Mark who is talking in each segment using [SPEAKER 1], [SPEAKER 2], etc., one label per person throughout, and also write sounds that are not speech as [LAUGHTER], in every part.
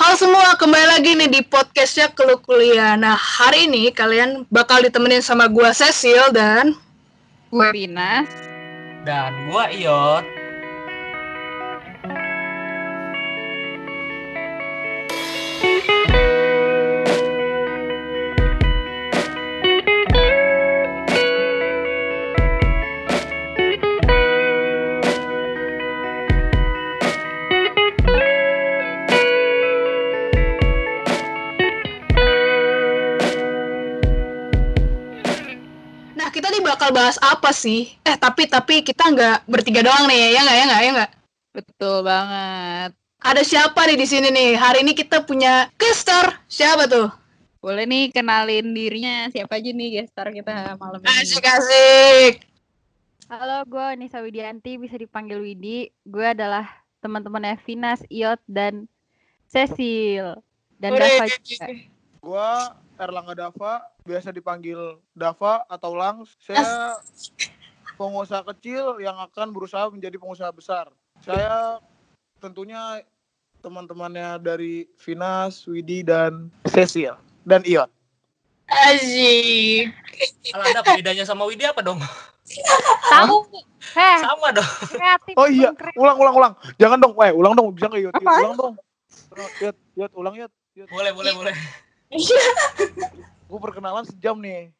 [SPEAKER 1] Halo semua, kembali lagi nih di podcastnya Keluh Kuliah. Nah, hari ini kalian bakal ditemenin sama gua Cecil dan
[SPEAKER 2] Gue Rina.
[SPEAKER 3] Dan gua Iot.
[SPEAKER 1] Bahas apa sih? Eh, tapi tapi kita nggak bertiga doang nih, ya nggak ya nggak ya nggak?
[SPEAKER 2] Betul banget.
[SPEAKER 1] Ada siapa nih di sini nih? Hari ini kita punya gestar. Siapa tuh?
[SPEAKER 2] Boleh nih kenalin dirinya siapa aja nih gestar kita malam ini.
[SPEAKER 1] Asik asik.
[SPEAKER 4] Halo, gue Nisa Widianti, bisa dipanggil Widi. Gue adalah teman-teman Evinas, Iot, dan Cecil. Dan Dava juga.
[SPEAKER 5] Gua Erlangga Dava, biasa dipanggil Dava atau Langs. Saya pengusaha kecil yang akan berusaha menjadi pengusaha besar. Saya tentunya teman-temannya dari Vinas, Widi, dan Cecil. Dan Iot.
[SPEAKER 1] Asik.
[SPEAKER 3] Kalau ada bedanya sama Widi apa dong?
[SPEAKER 4] Tahu? Heh,
[SPEAKER 3] Sama dong.
[SPEAKER 4] kreatif.
[SPEAKER 5] Oh iya, ulang, ulang, ulang. Jangan dong, weh, ulang dong. Bisa nggak Iot? Iot,
[SPEAKER 4] Apaan?
[SPEAKER 5] Ulang dong. Iot, Iot, ulang Iot. Iot.
[SPEAKER 3] Boleh, boleh, boleh.
[SPEAKER 5] Gue perkenalan sejam nih.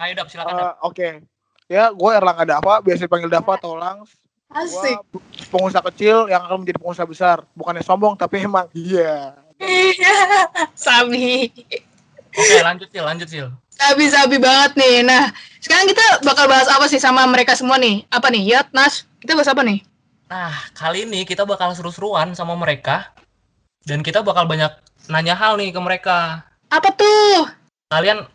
[SPEAKER 3] Ayo Dap, silakan Dap.
[SPEAKER 5] Oke. Ya, gue Erlangga Dava, biasa dipanggil Dava atau Langs.
[SPEAKER 1] Asik.
[SPEAKER 5] Gua pengusaha kecil yang akan menjadi pengusaha besar. Bukannya sombong, tapi emang iya.
[SPEAKER 1] Sabi.
[SPEAKER 3] Oke, lanjut Sil, lanjut Sil.
[SPEAKER 1] Sabi-sabi banget nih. Nah, sekarang kita bakal bahas apa sih sama mereka semua nih? Apa nih? Yat, Nas, kita bahas apa nih?
[SPEAKER 3] Nah, kali ini kita bakal seru-seruan sama mereka. Dan kita bakal banyak nanya hal nih ke mereka.
[SPEAKER 1] Apa tuh?
[SPEAKER 3] Kalian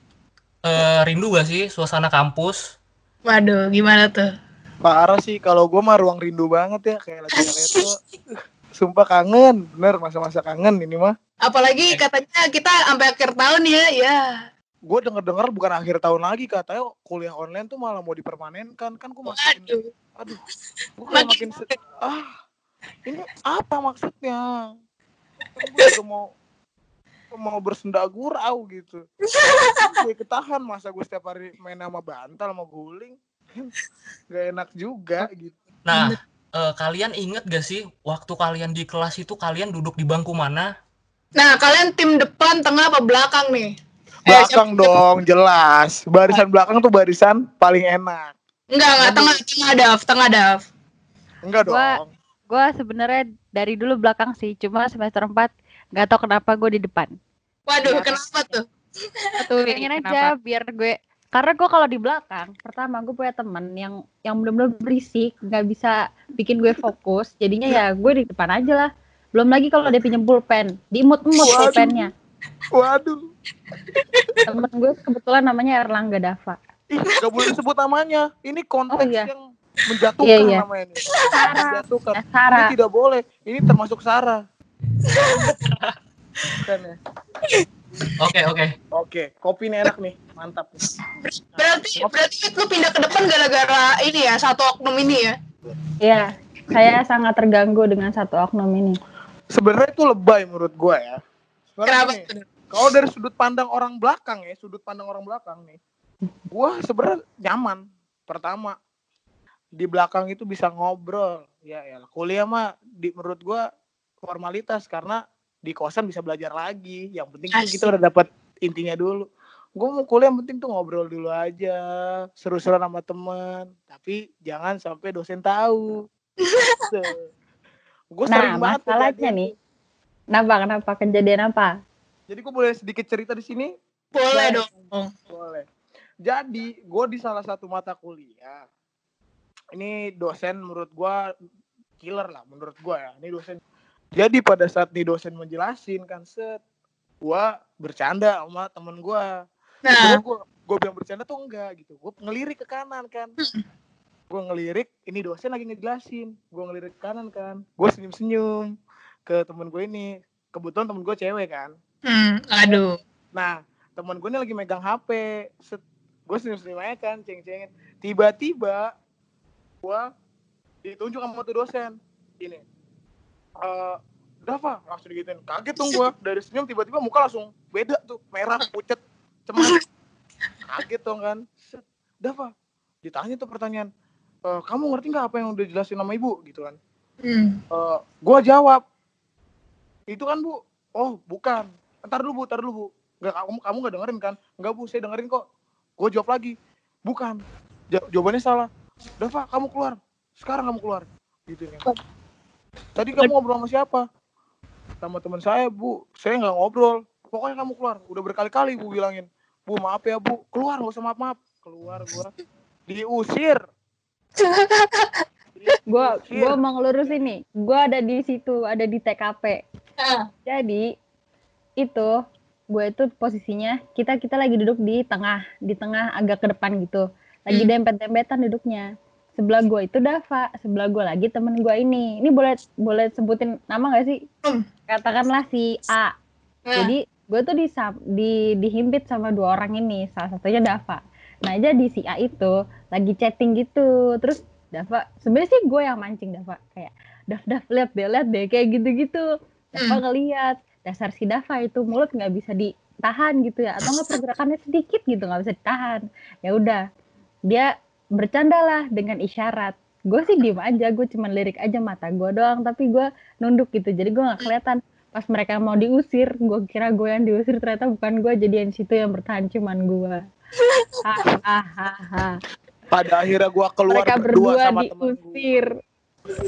[SPEAKER 3] eh, rindu gak sih suasana kampus?
[SPEAKER 1] Waduh, gimana tuh?
[SPEAKER 5] Parah sih, kalau gue mah ruang rindu banget ya. Kayak lagi ngeliat tuh. Sumpah kangen, bener masa-masa kangen ini mah.
[SPEAKER 1] Apalagi katanya kita sampai akhir tahun ya, ya.
[SPEAKER 5] Gue denger-denger bukan akhir tahun lagi katanya kuliah online tuh malah mau dipermanenkan. Kan gue makin,
[SPEAKER 1] Waduh.
[SPEAKER 5] aduh, gue
[SPEAKER 1] Makin-
[SPEAKER 5] makin, ah, ini apa maksudnya? Kan gue juga mau mau bersenda gurau gitu. [LAUGHS] gue ketahan masa gue setiap hari main sama bantal sama guling. [LAUGHS] Gak enak juga gitu.
[SPEAKER 3] Nah, eh, kalian inget gak sih waktu kalian di kelas itu kalian duduk di bangku mana?
[SPEAKER 1] Nah, kalian tim depan, tengah, apa belakang nih? Eh,
[SPEAKER 5] Belakang dong, jelas. Barisan belakang tuh barisan paling enak.
[SPEAKER 1] Enggak, enggak, tengah, tengah Dav, tengah Dav.
[SPEAKER 5] Enggak
[SPEAKER 4] Gua-
[SPEAKER 5] dong.
[SPEAKER 4] Gue sebenarnya dari dulu belakang sih, cuma semester 4 nggak tahu kenapa gue di depan.
[SPEAKER 1] Waduh,
[SPEAKER 2] Ya.
[SPEAKER 1] kenapa tuh?
[SPEAKER 2] Tuh,
[SPEAKER 4] Pengen
[SPEAKER 2] kenapa?
[SPEAKER 4] aja biar gue karena gue kalau di belakang, pertama gue punya temen yang yang benar-benar berisik, nggak bisa bikin gue fokus. Jadinya ya gue di depan aja lah. Belum lagi kalau dia pinjem pulpen, diimut-imut
[SPEAKER 5] Waduh.
[SPEAKER 4] pulpennya.
[SPEAKER 5] Waduh.
[SPEAKER 4] Temen gue kebetulan namanya Erlangga Dava.
[SPEAKER 5] Ih, gak boleh sebut namanya. Ini konteks
[SPEAKER 4] Oh, iya.
[SPEAKER 5] yang menjatuhkan
[SPEAKER 4] Iya, iya.
[SPEAKER 5] namanya ini.
[SPEAKER 4] Sarah.
[SPEAKER 5] Menjatuhkan.
[SPEAKER 4] Eh, Sarah.
[SPEAKER 5] Ini tidak boleh. Ini termasuk Sarah. Bukan ya?
[SPEAKER 3] Oke, oke.
[SPEAKER 5] Oke, kopi ini enak nih. Mantap. nih.
[SPEAKER 1] Berarti, berarti lu pindah ke depan gara-gara ini ya, satu oknum ini ya?
[SPEAKER 4] Iya, saya sangat terganggu dengan satu oknum ini.
[SPEAKER 5] Sebenarnya itu lebay menurut gua ya. Sebenarnya
[SPEAKER 1] Kenapa?
[SPEAKER 5] Kalau dari sudut pandang orang belakang ya, sudut pandang orang belakang nih. Gua sebenarnya nyaman. Pertama, di belakang itu bisa ngobrol. Ya, ya. Kuliah mah di menurut gua formalitas karena di kosan bisa belajar lagi. Yang penting
[SPEAKER 1] Asik.
[SPEAKER 5] kita udah dapat intinya dulu. Gue mau kuliah yang penting tuh ngobrol dulu aja, seru-seruan sama temen. Tapi jangan sampai dosen tahu. gue sering
[SPEAKER 4] Nah, masalahnya nih, kenapa kenapa kejadian apa?
[SPEAKER 5] jadi gue boleh sedikit cerita di sini?
[SPEAKER 1] Boleh
[SPEAKER 5] Boleh.
[SPEAKER 1] dong.
[SPEAKER 5] Boleh. Jadi, gue di salah satu mata kuliah. Ini dosen menurut gue killer lah menurut gue ya. Ini dosen. Jadi pada saat nih dosen menjelasin kan set, gue bercanda sama temen gue.
[SPEAKER 1] Nah,
[SPEAKER 5] gue gue bilang bercanda tuh enggak gitu. Gue ngelirik ke kanan kan. Gue ngelirik, ini dosen lagi ngejelasin. Gue ngelirik ke kanan kan. Gue senyum-senyum ke temen gue ini. Kebetulan temen gue cewek kan.
[SPEAKER 1] hmm, aduh.
[SPEAKER 5] Nah, temen gue ini lagi megang HP. Set, gue senyum-senyum aja kan, ceng-cengin. Tiba-tiba, gue ditunjuk sama tuh dosen. Ini. Eh Dava langsung digituin. Kaget dong [LAUGHS] gua. Dari senyum tiba-tiba muka langsung beda tuh. Merah pucet cemas. Kaget dong kan. Set, Dava ditanya tuh pertanyaan "E, kamu ngerti nggak apa yang udah jelasin sama ibu? Gitu kan.
[SPEAKER 1] Hmm.
[SPEAKER 5] Eh, gua jawab itu kan bu. Oh bukan. Ntar dulu bu ntar dulu bu. Nggak kamu kamu nggak dengerin kan? Nggak bu saya dengerin kok. Gue jawab lagi bukan. Ja- jawabannya salah. Dava kamu keluar. Sekarang kamu keluar. Gitu ya tadi kamu ngobrol sama siapa? Sama teman saya bu. Saya nggak ngobrol. Pokoknya kamu keluar. Udah berkali-kali bu bilangin. Bu maaf ya bu. Keluar nggak usah maaf maaf keluar gua. Diusir. [LAUGHS]
[SPEAKER 4] Gue
[SPEAKER 5] Diusir.
[SPEAKER 4] gue mau ngelurusin nih gue ada di situ ada di TKP
[SPEAKER 1] Ah.
[SPEAKER 4] jadi itu gue itu posisinya kita kita lagi duduk di tengah di tengah agak ke depan gitu. Lagi
[SPEAKER 1] Hmm.
[SPEAKER 4] dempet-dempetan duduknya sebelah gue itu Dava sebelah gue lagi temen gue ini. Ini boleh boleh sebutin nama gak sih? Katakanlah si A.
[SPEAKER 1] Nah,
[SPEAKER 4] jadi gue tuh di, di dihimpit sama dua orang ini. Salah satunya Dava. Nah jadi si A itu lagi chatting gitu. Terus Dava sebenarnya sih gue yang mancing Dava. Kayak Dav Dav lihat deh lihat deh kayak gitu-gitu. Dava
[SPEAKER 1] Hmm.
[SPEAKER 4] ngeliat. Dasar si Dava itu mulut nggak bisa ditahan gitu ya. Atau nggak pergerakannya sedikit gitu nggak bisa ditahan. Ya udah dia bercanda lah dengan isyarat. Gue sih diem aja gue cuman lirik aja mata gue doang tapi gue nunduk gitu. Jadi gue nggak kelihatan. Pas mereka mau diusir gue kira gue yang diusir ternyata bukan gue jadi yang situ yang bertahan cuman gue [LAUGHS] hahaha
[SPEAKER 5] pada akhirnya gua keluar
[SPEAKER 4] mereka
[SPEAKER 5] berdua
[SPEAKER 4] berdua
[SPEAKER 5] sama
[SPEAKER 4] diusir.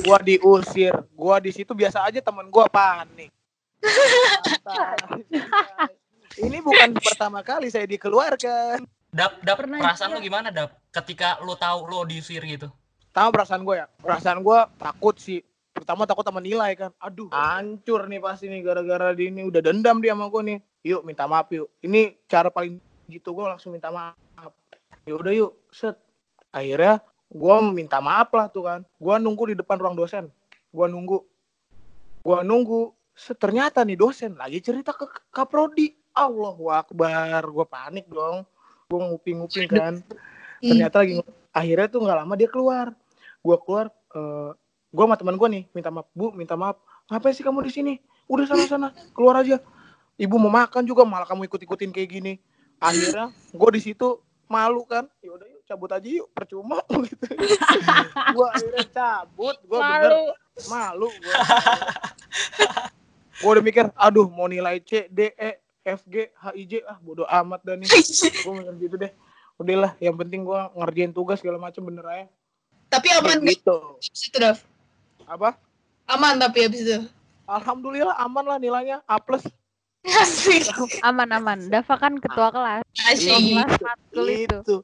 [SPEAKER 5] Gua diusir. Gua di situ biasa aja temen gua panik. [LAUGHS] Ini bukan pertama kali saya dikeluarkan.
[SPEAKER 3] Dap, dap
[SPEAKER 4] Pernah
[SPEAKER 3] perasaan
[SPEAKER 4] juga.
[SPEAKER 3] lu gimana, Dap? Ketika lu tahu lu diusir gitu.
[SPEAKER 5] tahu perasaan gua ya perasaan gua takut sih. Pertama takut sama nilai kan. Aduh hancur nih pasti nih gara-gara di ini udah dendam dia sama gua nih. Yuk minta maaf yuk. Ini cara paling gitu gua langsung minta maaf. Ya udah yuk set. Akhirnya gua minta maaf lah tuh kan. Gua nunggu di depan ruang dosen. Gua nunggu. Gua nunggu. Set, ternyata nih dosen lagi cerita ke kaprodi Allahu Akbar. Gua panik dong. Gua nguping-nguping kan ternyata lagi akhirnya tuh nggak lama dia keluar. Gua keluar eh gua sama teman gua nih minta maaf. Bu minta maaf. Ngapain sih kamu di sini? Udah sana sana. Keluar aja. Ibu mau makan juga malah kamu ikut ikutin kayak gini. Akhirnya gua di situ malu kan. Ya udah yuk cabut aja yuk percuma. [LAUGHS] Gitu. Gua akhirnya cabut. Gua bener
[SPEAKER 4] malu.
[SPEAKER 5] gua udah mikir aduh mau nilai C D E F G H I J. Ah bodo amat dah nih. [LAUGHS] Gua mikir gitu deh udahlah yang penting gua ngerjain tugas segala macam bener aja.
[SPEAKER 1] Tapi aman nggak?
[SPEAKER 5] gitu.
[SPEAKER 1] Abis itu, Dav?
[SPEAKER 5] apa?
[SPEAKER 1] Aman tapi abis itu.
[SPEAKER 5] alhamdulillah aman lah nilainya A plus.
[SPEAKER 1] Asik.
[SPEAKER 4] aman aman. Dava kan ketua kelas. ketua
[SPEAKER 1] Asyik.
[SPEAKER 4] kelas matkul itu.
[SPEAKER 5] Itu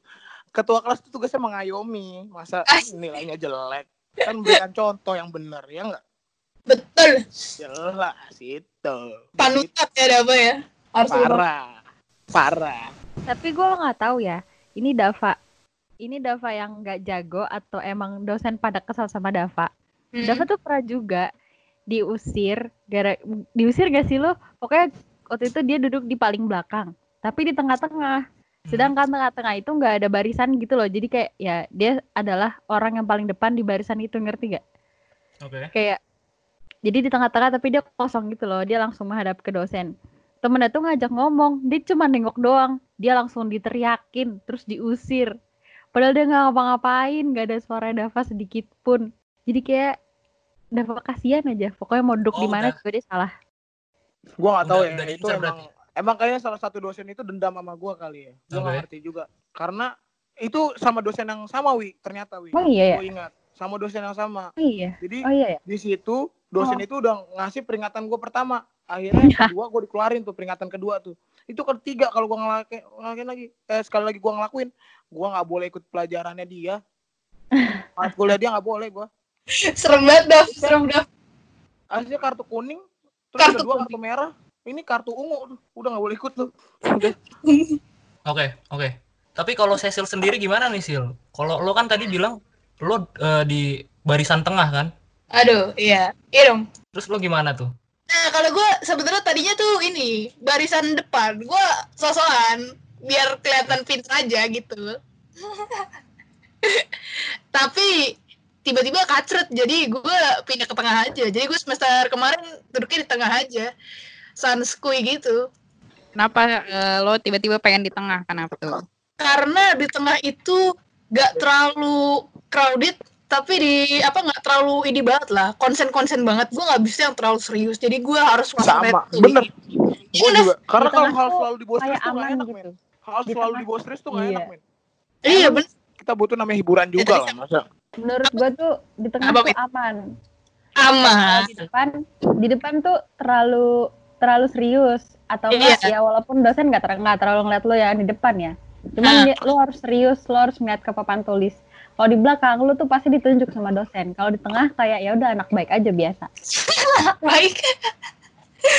[SPEAKER 5] ketua kelas itu tugasnya mengayomi. Masa
[SPEAKER 1] As-
[SPEAKER 5] nilainya jelek? Kan berikan contoh yang benar ya enggak
[SPEAKER 1] Betul.
[SPEAKER 5] jelas itu
[SPEAKER 1] Panutan ya Dava ya. Harus
[SPEAKER 5] parah. parah.
[SPEAKER 4] Tapi gue nggak tahu ya ini Dava. Ini Dava yang nggak jago atau emang dosen pada kesal sama Dava?
[SPEAKER 1] Hmm.
[SPEAKER 4] Dava tuh pernah juga diusir gara diusir gak sih lo? Pokoknya waktu itu dia duduk di paling belakang tapi di tengah-tengah. Sedangkan tengah-tengah itu nggak ada barisan gitu loh. Jadi kayak ya dia adalah orang yang paling depan di barisan itu ngerti gak
[SPEAKER 3] Oke.
[SPEAKER 4] kayak jadi di tengah-tengah tapi dia kosong gitu loh. Dia langsung menghadap ke dosen temennya tuh ngajak ngomong dia cuma nengok doang dia langsung diteriakin terus diusir. Padahal dia nggak ngapa-ngapain nggak ada suara Dava sedikit pun. Jadi kayak Dava kasihan aja pokoknya mau duduk
[SPEAKER 3] Oh,
[SPEAKER 4] di mana juga dia salah.
[SPEAKER 5] Gua nggak tahu ya
[SPEAKER 3] udah
[SPEAKER 5] itu emang emang kayaknya salah satu dosen itu dendam sama gua kali ya. Gua nggak
[SPEAKER 3] Oke.
[SPEAKER 5] ngerti juga. Karena itu sama dosen yang sama wi ternyata wi.
[SPEAKER 4] Oh iya ya
[SPEAKER 5] gua ingat sama dosen yang sama.
[SPEAKER 4] Oh iya.
[SPEAKER 5] Jadi
[SPEAKER 4] oh iya ya
[SPEAKER 5] di situ dosen
[SPEAKER 4] Oh.
[SPEAKER 5] itu udah ngasih peringatan gue pertama akhirnya yang kedua gue dikeluarin tuh peringatan kedua tuh itu ketiga kalau gue ngelakuin, ngelakuin lagi eh sekali lagi gue ngelakuin gue nggak boleh ikut pelajarannya dia [LAUGHS] pas kuliah dia nggak boleh gue
[SPEAKER 1] Serem banget Dav. Serem Dav.
[SPEAKER 5] akhirnya kartu kuning terus
[SPEAKER 1] Kartu
[SPEAKER 5] kedua
[SPEAKER 1] kuning.
[SPEAKER 5] kartu merah ini kartu ungu tuh udah nggak boleh ikut tuh udah
[SPEAKER 3] Oke, oke. Tapi kalau Cecil sendiri gimana nih, Sil? Kalau lo kan tadi bilang lo eh, di barisan tengah kan?
[SPEAKER 1] Aduh, iya. Iya dong.
[SPEAKER 3] Terus lo gimana tuh?
[SPEAKER 1] Nah, kalau gue sebenarnya tadinya tuh ini barisan depan. Gue sosokan biar kelihatan pintar aja gitu. [LAUGHS] Tapi tiba-tiba kacret jadi gue pindah ke tengah aja jadi gue semester kemarin duduknya di tengah aja sanskui gitu
[SPEAKER 2] Kenapa eh, lo tiba-tiba pengen di tengah? Kenapa tuh?
[SPEAKER 1] karena di tengah itu gak terlalu crowded tapi di apa nggak terlalu ini banget lah konsen konsen banget gue nggak bisa yang terlalu serius jadi gue harus
[SPEAKER 5] Sama, bener.
[SPEAKER 1] Iya,
[SPEAKER 5] Gue juga. Karena kalau hal selalu di bawah stres tuh gak
[SPEAKER 4] aman
[SPEAKER 5] enak, men.
[SPEAKER 4] gitu.
[SPEAKER 5] Hal
[SPEAKER 4] Di
[SPEAKER 5] selalu di bawah stres tuh gak
[SPEAKER 4] iya.
[SPEAKER 5] enak, men.
[SPEAKER 1] iya bener
[SPEAKER 5] Kita butuh namanya hiburan juga lah, masa.
[SPEAKER 4] Menurut gue tuh di tengah
[SPEAKER 1] Apa,
[SPEAKER 4] tuh aman.
[SPEAKER 1] aman
[SPEAKER 4] Di depan di depan tuh terlalu terlalu serius atau
[SPEAKER 1] Iya.
[SPEAKER 4] enggak ya walaupun dosen nggak ter nggak terlalu ngeliat lo ya di depan ya. Cuman dia, lo harus serius, lo harus ngeliat ke papan tulis. Kalau di belakang lo tuh pasti ditunjuk sama dosen. Kalau di tengah kayak ya udah anak baik aja biasa. [LAUGHS]
[SPEAKER 1] baik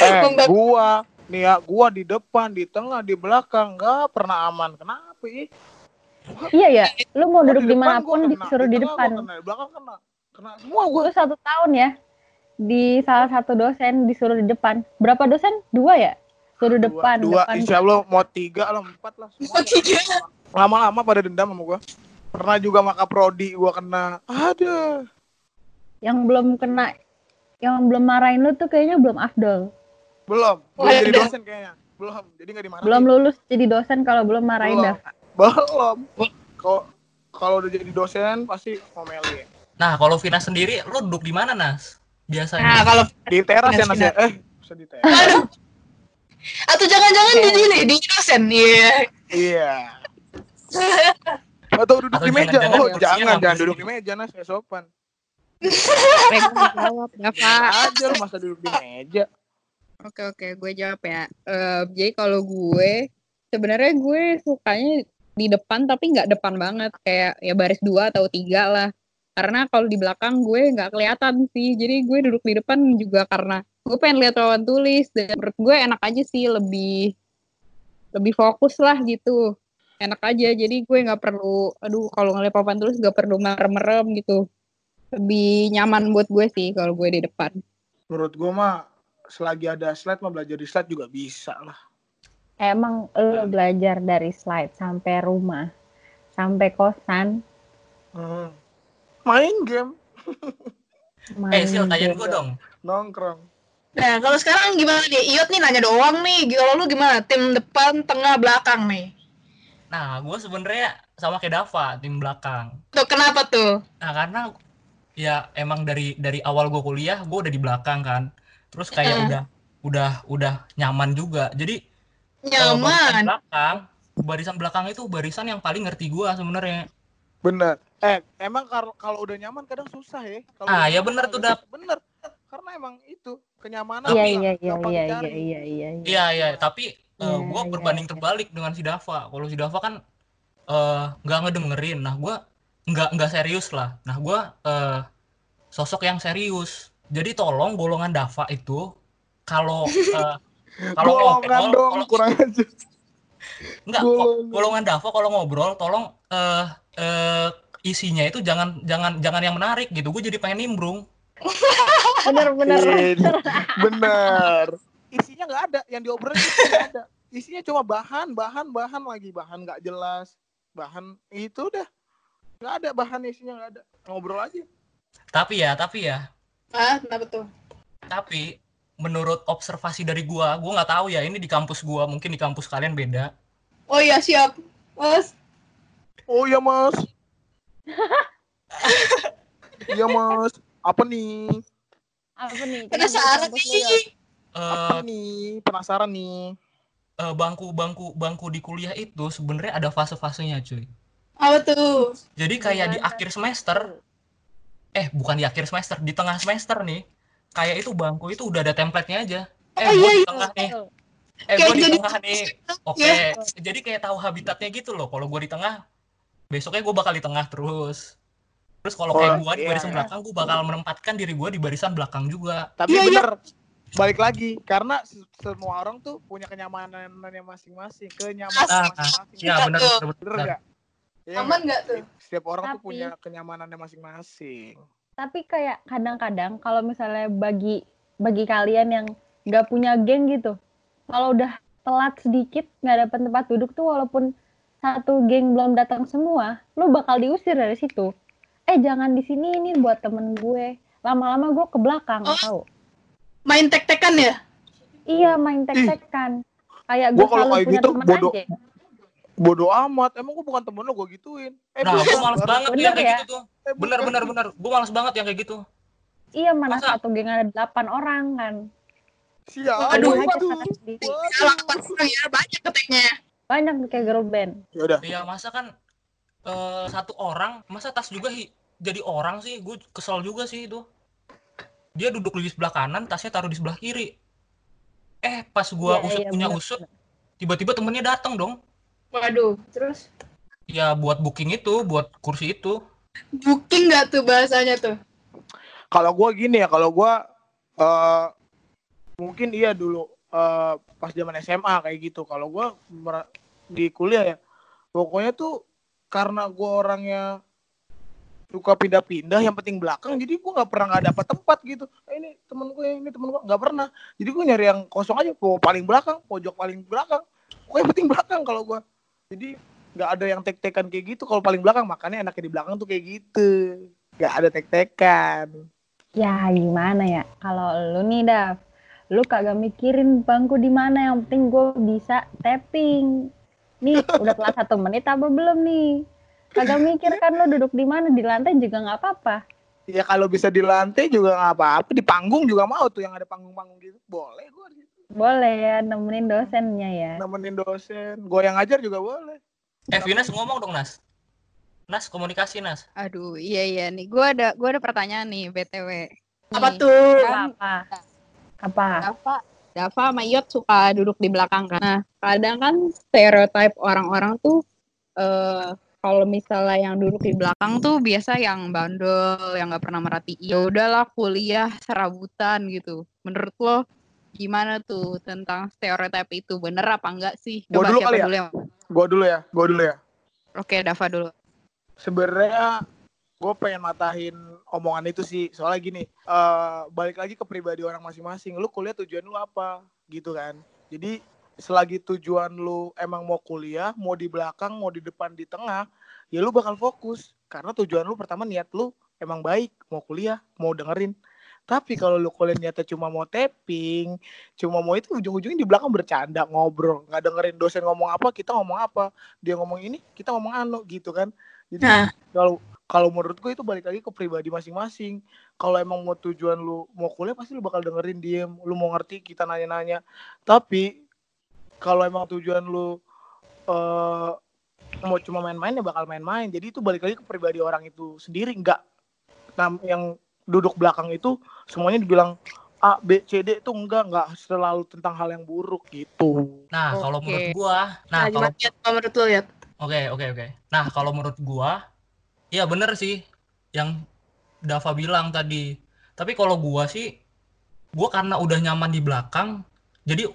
[SPEAKER 5] Eh, gua nih ya, gua di depan, di tengah, di belakang nggak pernah aman. Kenapa ih?
[SPEAKER 4] Iya ya, lo mau duduk
[SPEAKER 5] di gua kena.
[SPEAKER 4] disuruh di depan.
[SPEAKER 5] kena, di belakang kena. Kena semua gua.
[SPEAKER 4] Gue satu tahun ya di salah satu dosen disuruh di depan. Berapa dosen? Dua ya? Suruh
[SPEAKER 5] Dua,
[SPEAKER 4] depan,
[SPEAKER 5] dua,
[SPEAKER 4] depan.
[SPEAKER 5] insya Allah mau tiga lah, empat lah. semua.
[SPEAKER 1] Mau tiga.
[SPEAKER 5] Lama-lama pada dendam sama gua. Pernah juga maka prodi gua kena. Ada.
[SPEAKER 4] Yang belum kena, yang belum marahin lu tuh kayaknya belum afdol.
[SPEAKER 5] Belum. Belum jadi
[SPEAKER 1] ada.
[SPEAKER 5] dosen kayaknya. Belum. Jadi nggak dimarahin.
[SPEAKER 4] Belum lulus jadi dosen kalau belum marahin
[SPEAKER 5] Belum.
[SPEAKER 4] dah.
[SPEAKER 5] Belum. Kalau kalau udah jadi dosen pasti ngomelin.
[SPEAKER 3] Nah, kalau Vina sendiri, lo duduk di mana, Nas?
[SPEAKER 1] nah
[SPEAKER 3] Biasanya.
[SPEAKER 1] kalau
[SPEAKER 5] Di teras ya Nas ya? Eh, bisa di teras.
[SPEAKER 1] aduh atau jangan-jangan di sini di dosen iya
[SPEAKER 5] Iya. [LAUGHS] Atau duduk
[SPEAKER 3] Atau
[SPEAKER 5] di meja. Oh, jangan, jangan duduk di meja, Nas, [LAUGHS] nggak sopan. Aja lu masa duduk di meja.
[SPEAKER 2] Oke oke, gue jawab ya. Eh, jadi kalau gue sebenarnya gue sukanya di depan tapi nggak depan banget kayak ya baris dua atau tiga lah. Karena kalau di belakang gue nggak kelihatan sih. Jadi gue duduk di depan juga karena gue pengen lihat papan tulis dan menurut gue enak aja sih lebih lebih fokus lah gitu. Enak aja. Jadi gue nggak perlu aduh kalau ngeliat papan tulis nggak perlu merem-merem gitu. Lebih nyaman buat gue sih kalau gue di depan.
[SPEAKER 5] Menurut gua mah selagi ada slide mah belajar di slide juga bisa lah.
[SPEAKER 4] Emang lo belajar dari slide sampai rumah, sampai kosan,
[SPEAKER 5] Hmm. Main game,
[SPEAKER 3] Eh, Sil,
[SPEAKER 4] main game.
[SPEAKER 3] gue dong.
[SPEAKER 5] nongkrong.
[SPEAKER 1] nah kalau sekarang gimana nih Iot nih nanya doang nih kalau lu gimana tim depan tengah belakang nih
[SPEAKER 3] Nah, gue sebenarnya sama kayak Dava, tim belakang.
[SPEAKER 1] tuh kenapa tuh
[SPEAKER 3] Nah, karena ya emang dari dari awal gue kuliah, gue udah di belakang kan. Terus kayak
[SPEAKER 1] Heeh.
[SPEAKER 3] udah udah udah nyaman juga. Jadi eh, barisan
[SPEAKER 1] nyaman
[SPEAKER 3] belakang, barisan belakang itu barisan yang paling ngerti gue sebenarnya.
[SPEAKER 5] Bener. Eh, emang kalau udah nyaman kadang susah ya. Kalau
[SPEAKER 3] Ah, ya bener tuh,
[SPEAKER 5] kadang- Bener. Karena emang itu kenyamanan.
[SPEAKER 4] Iya iya iya iya iya iya iya. iya.
[SPEAKER 3] Iya iya, tapi
[SPEAKER 4] Iya,
[SPEAKER 3] gue
[SPEAKER 4] iya,
[SPEAKER 3] berbanding
[SPEAKER 4] iya.
[SPEAKER 3] terbalik dengan si Dava. Kalau si Dava kan eh, nggak ngedengerin. Nah, gue nggak nggak serius lah. Nah, gue eh, sosok yang serius. Jadi tolong golongan Dava itu kalau eh, [LAUGHS] kalau
[SPEAKER 5] Golongan
[SPEAKER 3] ngobrol,
[SPEAKER 5] dong,
[SPEAKER 3] kalau
[SPEAKER 5] kurang aja.
[SPEAKER 3] Enggak,
[SPEAKER 5] Golongan.
[SPEAKER 3] golongan Dava kalau ngobrol tolong eh eh isinya itu jangan jangan jangan yang menarik gitu. Gue jadi pengen nimbrung.
[SPEAKER 4] Bener bener.
[SPEAKER 5] Bener. Isinya nggak ada, yang diobrolin itu nggak ada. Isinya cuma bahan, bahan, bahan lagi, bahan nggak jelas, bahan itu udah nggak ada bahan isinya nggak ada. Ngobrol aja.
[SPEAKER 3] Tapi ya, tapi ya,
[SPEAKER 1] ah kenapa tuh
[SPEAKER 3] tapi menurut observasi dari gua, gua nggak tahu ya ini di kampus gua, mungkin di kampus kalian beda.
[SPEAKER 1] oh iya siap mas
[SPEAKER 5] Oh iya mas. [LAUGHS] iya mas. Apa nih?
[SPEAKER 4] Apa nih? kampus lu
[SPEAKER 1] nih
[SPEAKER 4] ya?
[SPEAKER 5] Apa
[SPEAKER 3] Eh
[SPEAKER 5] nih? Penasaran nih.
[SPEAKER 3] eh, bangku bangku bangku di kuliah itu sebenarnya ada fase-fasenya, cuy.
[SPEAKER 1] apa tuh
[SPEAKER 3] Jadi kayak di
[SPEAKER 4] Gimana?
[SPEAKER 3] akhir semester, eh bukan di akhir semester, di tengah semester nih, kayak itu bangku itu udah ada template-nya aja. Eh,
[SPEAKER 1] Oh,
[SPEAKER 3] gua
[SPEAKER 1] iya,
[SPEAKER 3] di
[SPEAKER 1] iya.
[SPEAKER 3] tengah nih.
[SPEAKER 4] Betul.
[SPEAKER 3] Eh,
[SPEAKER 1] Kayak
[SPEAKER 3] gue di
[SPEAKER 1] jadi-
[SPEAKER 3] tengah nih. [LAUGHS] Oke,
[SPEAKER 1] Ya.
[SPEAKER 3] jadi kayak tahu habitatnya gitu loh. Kalau gue di tengah, besoknya gue bakal di tengah terus. Terus kalau kayak
[SPEAKER 5] Oh,
[SPEAKER 3] gue di
[SPEAKER 5] iya,
[SPEAKER 3] barisan
[SPEAKER 5] iya.
[SPEAKER 3] belakang, gue bakal menempatkan diri gue di barisan belakang juga.
[SPEAKER 5] Tapi
[SPEAKER 1] Iya, iya.
[SPEAKER 5] Balik lagi karena se- semua orang tuh punya kenyamanannya masing-masing, kenyamanan
[SPEAKER 3] Ah,
[SPEAKER 5] masing-masing.
[SPEAKER 3] Ya
[SPEAKER 1] Iya,
[SPEAKER 3] benar
[SPEAKER 1] tuh.
[SPEAKER 3] benar
[SPEAKER 5] Bener
[SPEAKER 3] benar.
[SPEAKER 5] nggak? Iya
[SPEAKER 1] aman
[SPEAKER 5] nggak?
[SPEAKER 1] tuh
[SPEAKER 5] Setiap orang tuh
[SPEAKER 4] Tapi-
[SPEAKER 5] punya kenyamanannya masing-masing.
[SPEAKER 4] Tapi kayak kadang-kadang kalau misalnya bagi bagi kalian yang nggak punya geng gitu, kalau udah telat sedikit nggak dapat tempat duduk tuh walaupun satu geng belum datang semua, lu bakal diusir dari situ. eh jangan di sini ini buat temen gue lama-lama gue ke belakang
[SPEAKER 1] Oh.
[SPEAKER 4] tahu
[SPEAKER 1] Main tek-tekan ya?
[SPEAKER 4] iya main tek-tekan kayak gue
[SPEAKER 5] Gua kalau
[SPEAKER 4] selalu
[SPEAKER 5] kayak
[SPEAKER 4] punya
[SPEAKER 5] gitu, bodoh.
[SPEAKER 4] aja
[SPEAKER 5] Bodoh amat. Emang gue bukan temen lo, gue gituin. Eh,
[SPEAKER 3] Nah, gue males banget
[SPEAKER 4] Bener
[SPEAKER 3] yang kayak
[SPEAKER 4] ya?
[SPEAKER 3] gitu tuh.
[SPEAKER 5] Eh,
[SPEAKER 3] Bener, bener, bener. Gue males banget yang kayak gitu.
[SPEAKER 4] iya mana
[SPEAKER 3] Masa?
[SPEAKER 4] satu geng ada delapan orang kan
[SPEAKER 5] Siapa
[SPEAKER 1] Aduh. Salah empat orang ya, banyak keteknya.
[SPEAKER 4] banyak kayak girl band
[SPEAKER 5] Ya udah.
[SPEAKER 3] Iya, masa kan eh, satu orang, masa tas juga hi- jadi orang sih? Gue kesel juga sih itu. Dia duduk di sebelah kanan, tasnya taruh di sebelah kiri. Eh, pas gua
[SPEAKER 4] Iya,
[SPEAKER 3] usut
[SPEAKER 4] iya,
[SPEAKER 3] punya
[SPEAKER 4] bener,
[SPEAKER 3] usut, tiba-tiba temennya datang dong.
[SPEAKER 1] Waduh, terus
[SPEAKER 3] Ya buat booking itu, buat kursi itu.
[SPEAKER 1] booking nggak tuh bahasanya tuh?
[SPEAKER 5] Kalau gue gini ya, kalau gue eh mungkin iya dulu eh pas zaman SMA kayak gitu. Kalau gue di kuliah ya, pokoknya tuh karena gue orangnya suka pindah-pindah, yang penting belakang, jadi gue nggak pernah nggak dapat tempat gitu. Eh, ini temen gue, ini temen gue nggak pernah. Jadi gue nyari yang kosong aja, mau paling belakang, pojok paling belakang. Pokoknya yang penting belakang kalau gue. Jadi nggak ada yang tek-tekan kayak gitu. Kalau paling belakang, makanya enaknya di belakang tuh kayak gitu. Nggak ada tek-tekan.
[SPEAKER 4] Ya gimana ya kalau lu nih Dav lu kagak mikirin bangku di mana yang penting gue bisa tapping nih udah kelas satu menit apa belum nih kagak mikir kan lu duduk di mana di lantai juga nggak apa-apa
[SPEAKER 5] Ya kalau bisa di lantai juga nggak apa-apa. Di panggung juga mau tuh yang ada panggung-panggung gitu. Boleh gue
[SPEAKER 4] boleh ya nemenin dosennya ya
[SPEAKER 5] nemenin dosen. Gue yang ngajar juga boleh.
[SPEAKER 3] Eh, Vinas ngomong dong, Nas. Nas, komunikasi, Nas.
[SPEAKER 2] Aduh, iya iya nih. Gua ada gua ada pertanyaan nih BTW.
[SPEAKER 1] Apa
[SPEAKER 2] Nih,
[SPEAKER 1] tuh?
[SPEAKER 2] Kan
[SPEAKER 4] apa apa
[SPEAKER 2] Dava, Dava sama Yot suka duduk di belakang kan. Nah, kadang kan stereotype orang-orang tuh eh kalau misalnya yang duduk di belakang tuh biasa yang bandel, yang nggak pernah merhatiin. Ya udahlah kuliah serabutan gitu. Menurut lo gimana tuh tentang stereotype itu? Bener apa enggak sih?
[SPEAKER 5] Gua
[SPEAKER 2] Coba
[SPEAKER 5] dulu kali ya?
[SPEAKER 2] dulu yang
[SPEAKER 5] Gue dulu ya. Gue dulu ya.
[SPEAKER 2] Oke, Dava dulu.
[SPEAKER 5] Sebenarnya gue pengen matahin omongan itu sih. Soalnya gini, eh balik lagi ke pribadi orang masing-masing. Lu kuliah tujuan lu apa? Gitu kan. Jadi selagi tujuan lu emang mau kuliah, mau di belakang, mau di depan, di tengah, ya lu bakal fokus. Karena tujuan lu pertama niat lu emang baik, mau kuliah, mau dengerin. Tapi kalau lu kuliah niatnya cuma mau tapping, cuma mau itu ujung-ujungnya di belakang bercanda, ngobrol, nggak dengerin dosen ngomong apa, kita ngomong apa, dia ngomong ini, kita ngomong anu gitu kan. Jadi
[SPEAKER 1] Nah.
[SPEAKER 5] kalau kalau menurut gue itu balik lagi ke pribadi masing-masing. Kalau emang mau tujuan lu mau kuliah pasti lu bakal dengerin diem, lu mau ngerti kita nanya-nanya. Tapi kalau emang tujuan lu eh mau cuma main-main ya bakal main-main. Jadi itu balik lagi ke pribadi orang itu sendiri enggak nah, yang duduk belakang itu semuanya dibilang A, B, C, D itu enggak enggak selalu tentang hal yang buruk gitu.
[SPEAKER 3] Nah, kalau
[SPEAKER 2] Oke.
[SPEAKER 3] menurut gua,
[SPEAKER 1] Nah,
[SPEAKER 3] nah kalau?
[SPEAKER 1] Kalau menurut lu ya?
[SPEAKER 3] Oke, oke, oke. Nah, kalau menurut gua, ya bener sih yang Dava bilang tadi. Tapi kalau gua sih, gua karena udah nyaman di belakang, jadi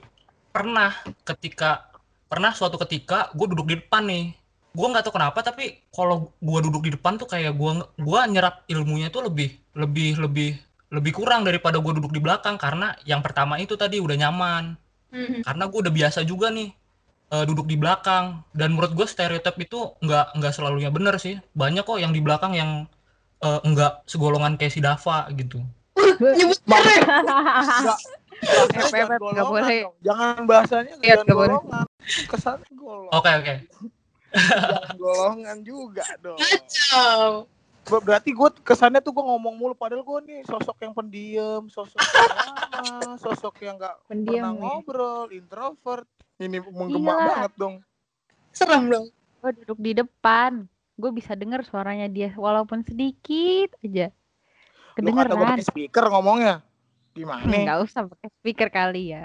[SPEAKER 3] pernah ketika pernah suatu ketika gua duduk di depan nih. Gua nggak tahu kenapa, tapi kalau gua duduk di depan tuh kayak gua gua nyerap ilmunya tuh lebih lebih lebih lebih kurang daripada gua duduk di belakang. Karena yang pertama itu tadi udah nyaman.
[SPEAKER 1] Hmm.
[SPEAKER 3] karena gue udah biasa juga nih eh, duduk di belakang. Dan menurut gue stereotip itu nggak nggak selalunya bener sih. Banyak kok yang di belakang yang eh, nggak segolongan kayak si Dava gitu
[SPEAKER 1] Nyebut merek.
[SPEAKER 5] Enggak.
[SPEAKER 2] Boleh.
[SPEAKER 5] Jangan bahasanya
[SPEAKER 2] Iya,
[SPEAKER 5] jangan
[SPEAKER 2] nggak boleh.
[SPEAKER 5] golongan. Kesannya golongan.
[SPEAKER 3] oke oke
[SPEAKER 5] Jangan golongan juga dong.
[SPEAKER 1] Kacau.
[SPEAKER 5] Ber- Berarti gue kesannya tuh gue ngomong mulu padahal gue nih sosok yang pendiam, sosok yang [LAUGHS] sosok yang nggak
[SPEAKER 4] Pendiam
[SPEAKER 5] pernah
[SPEAKER 4] nih.
[SPEAKER 5] ngobrol, introvert. Ini menggema banget dong.
[SPEAKER 1] Serem dong.
[SPEAKER 4] gue duduk di depan gue bisa dengar suaranya dia walaupun sedikit aja
[SPEAKER 5] Lu kata gue
[SPEAKER 4] kedengeran
[SPEAKER 5] pakai speaker ngomongnya. Gimana?
[SPEAKER 4] nggak usah pakai speaker kali ya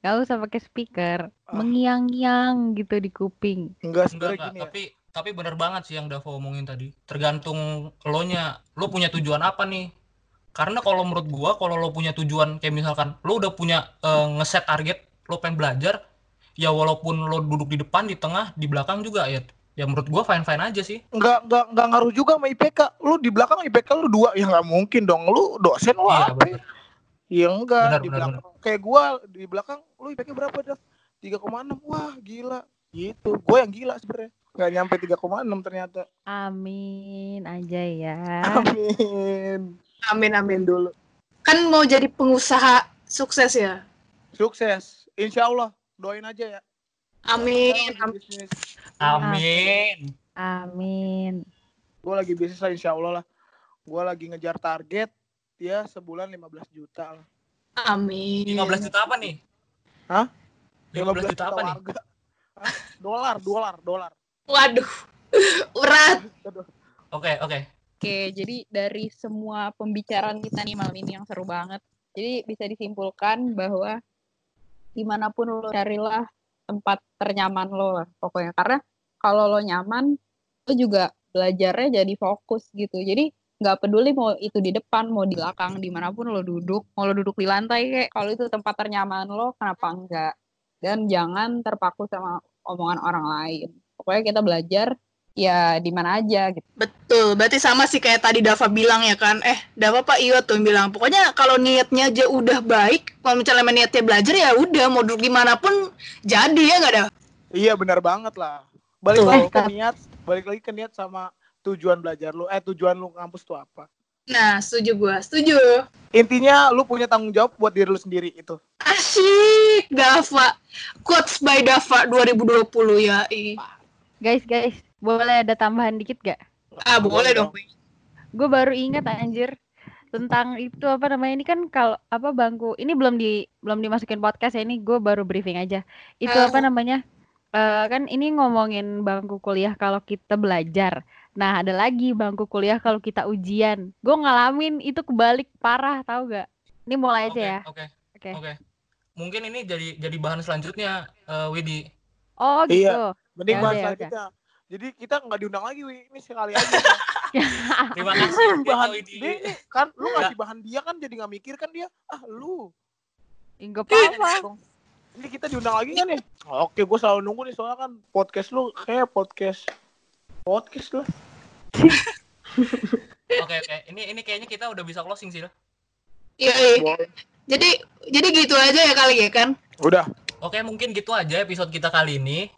[SPEAKER 4] nggak usah pakai speaker
[SPEAKER 5] Ah.
[SPEAKER 4] mengiang-ngiang gitu di kuping
[SPEAKER 5] Enggak
[SPEAKER 3] enggak
[SPEAKER 5] gini ya.
[SPEAKER 3] tapi tapi bener banget sih yang Dava omongin tadi tergantung lo nya lo punya tujuan apa nih karena kalau menurut gua kalau lo punya tujuan kayak misalkan lo udah punya eh, ngeset target lo pengen belajar ya walaupun lo duduk di depan di tengah di belakang juga ya ya menurut gua fine fine aja sih
[SPEAKER 5] Enggak enggak enggak ngaruh juga sama IPK. Lu di belakang IPK lu dua ya nggak mungkin dong. Lu dosen lu
[SPEAKER 3] iya
[SPEAKER 5] apa?
[SPEAKER 3] bener
[SPEAKER 5] Iya enggak
[SPEAKER 3] Benar,
[SPEAKER 5] di
[SPEAKER 3] benar,
[SPEAKER 5] belakang. Kayak gua di belakang lu IPK berapa, Dav? 3,6. Wah, gila. Gitu. Gue yang gila sebenarnya. Nggak nyampe 3,6 ternyata.
[SPEAKER 4] Amin aja ya.
[SPEAKER 5] Amin.
[SPEAKER 1] Amin amin.
[SPEAKER 5] Amin dulu.
[SPEAKER 1] Kan mau jadi pengusaha sukses ya.
[SPEAKER 5] Sukses. Insya Allah. Doain aja ya.
[SPEAKER 1] Amin. Amin.
[SPEAKER 3] Amin.
[SPEAKER 4] Amin.
[SPEAKER 5] Gue lagi bisnis lah insya Allah lah. Gue lagi ngejar target. Ya sebulan 15 juta lah.
[SPEAKER 1] Amin.
[SPEAKER 3] 15 juta apa nih?
[SPEAKER 5] Hah?
[SPEAKER 3] 15 juta apa nih?
[SPEAKER 5] Hah? Dolar, dolar, dolar.
[SPEAKER 1] Waduh. [LAUGHS] Berat.
[SPEAKER 3] Oke, oke.
[SPEAKER 2] Oke, jadi dari semua pembicaraan kita nih malam ini yang seru banget. Jadi bisa disimpulkan bahwa di mana pun lo carilah tempat ternyaman lo lah pokoknya. Karena kalau lo nyaman, lo juga belajarnya jadi fokus gitu. Jadi nggak peduli mau itu di depan, mau di belakang, di mana pun lo duduk, mau lo duduk di lantai kayak kalau itu tempat ternyaman lo, kenapa enggak? Dan jangan terpaku sama omongan orang lain. Pokoknya kita belajar ya di mana aja gitu.
[SPEAKER 1] Betul. Berarti sama sih kayak tadi Dava bilang ya kan. Eh, Dava Pak Iyo tuh bilang. Pokoknya kalau niatnya aja udah baik, kalau misalnya niatnya belajar ya udah mau duduk di mana pun jadi ya nggak ada.
[SPEAKER 5] Iya benar banget lah. Balik
[SPEAKER 1] Tuh.
[SPEAKER 5] lagi ke niat, balik lagi ke niat sama tujuan belajar lu. Eh tujuan lu ngampus tuh apa?
[SPEAKER 1] Nah, setuju gua. Setuju.
[SPEAKER 5] Intinya lu punya tanggung jawab buat diri lu sendiri itu.
[SPEAKER 1] Asyik, Dava. Quotes by Dava 2020 ya.
[SPEAKER 4] Guys, guys, boleh ada tambahan dikit gak?
[SPEAKER 1] Ah, boleh dong.
[SPEAKER 4] Gue baru ingat anjir tentang itu apa namanya ini kan kalau apa bangku ini belum di belum dimasukin podcast ya ini gue baru briefing aja itu
[SPEAKER 1] Ah.
[SPEAKER 4] apa namanya Eh kan ini ngomongin bangku kuliah kalau kita belajar nah ada lagi bangku kuliah kalau kita ujian gue ngalamin itu kebalik parah tahu gak ini mulai aja
[SPEAKER 3] Oke,
[SPEAKER 4] ya
[SPEAKER 3] Oke,
[SPEAKER 4] oke
[SPEAKER 3] oke. Mungkin ini jadi jadi bahan selanjutnya eh, Widi.
[SPEAKER 4] oh
[SPEAKER 5] Iya.
[SPEAKER 4] gitu
[SPEAKER 5] Mending
[SPEAKER 4] Ya
[SPEAKER 5] bahas
[SPEAKER 4] udah, ya
[SPEAKER 5] selanjutnya. Jadi kita nggak diundang lagi, Wi. Ini sekali aja. [LAUGHS]
[SPEAKER 3] Terima kasih ya,
[SPEAKER 5] bahan dia ini kan lu ngasih bahan dia kan jadi nggak mikir kan dia. Ah lu.
[SPEAKER 4] Enggak apa-apa
[SPEAKER 5] Ini kita diundang lagi kan nih? Oke, gue selalu nunggu nih soalnya kan podcast lu kayak podcast podcast lah. [LAUGHS]
[SPEAKER 3] Oke, oke. Ini ini kayaknya kita udah bisa closing sih.
[SPEAKER 1] Iya, iya. Jadi jadi gitu aja ya kali ya kan.
[SPEAKER 5] Udah.
[SPEAKER 3] Oke, mungkin gitu aja episode kita kali ini.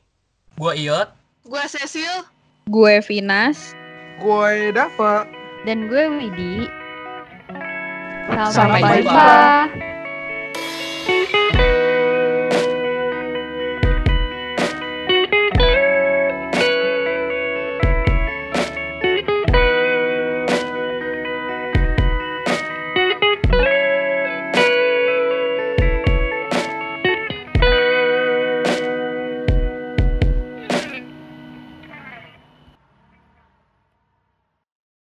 [SPEAKER 3] Gua Iot.
[SPEAKER 1] Gua Cecil.
[SPEAKER 2] Gue Vinas.
[SPEAKER 5] Gue Dava.
[SPEAKER 4] dan gue Widi
[SPEAKER 2] Sampai
[SPEAKER 4] sampai
[SPEAKER 3] jumpa.
[SPEAKER 4] jumpa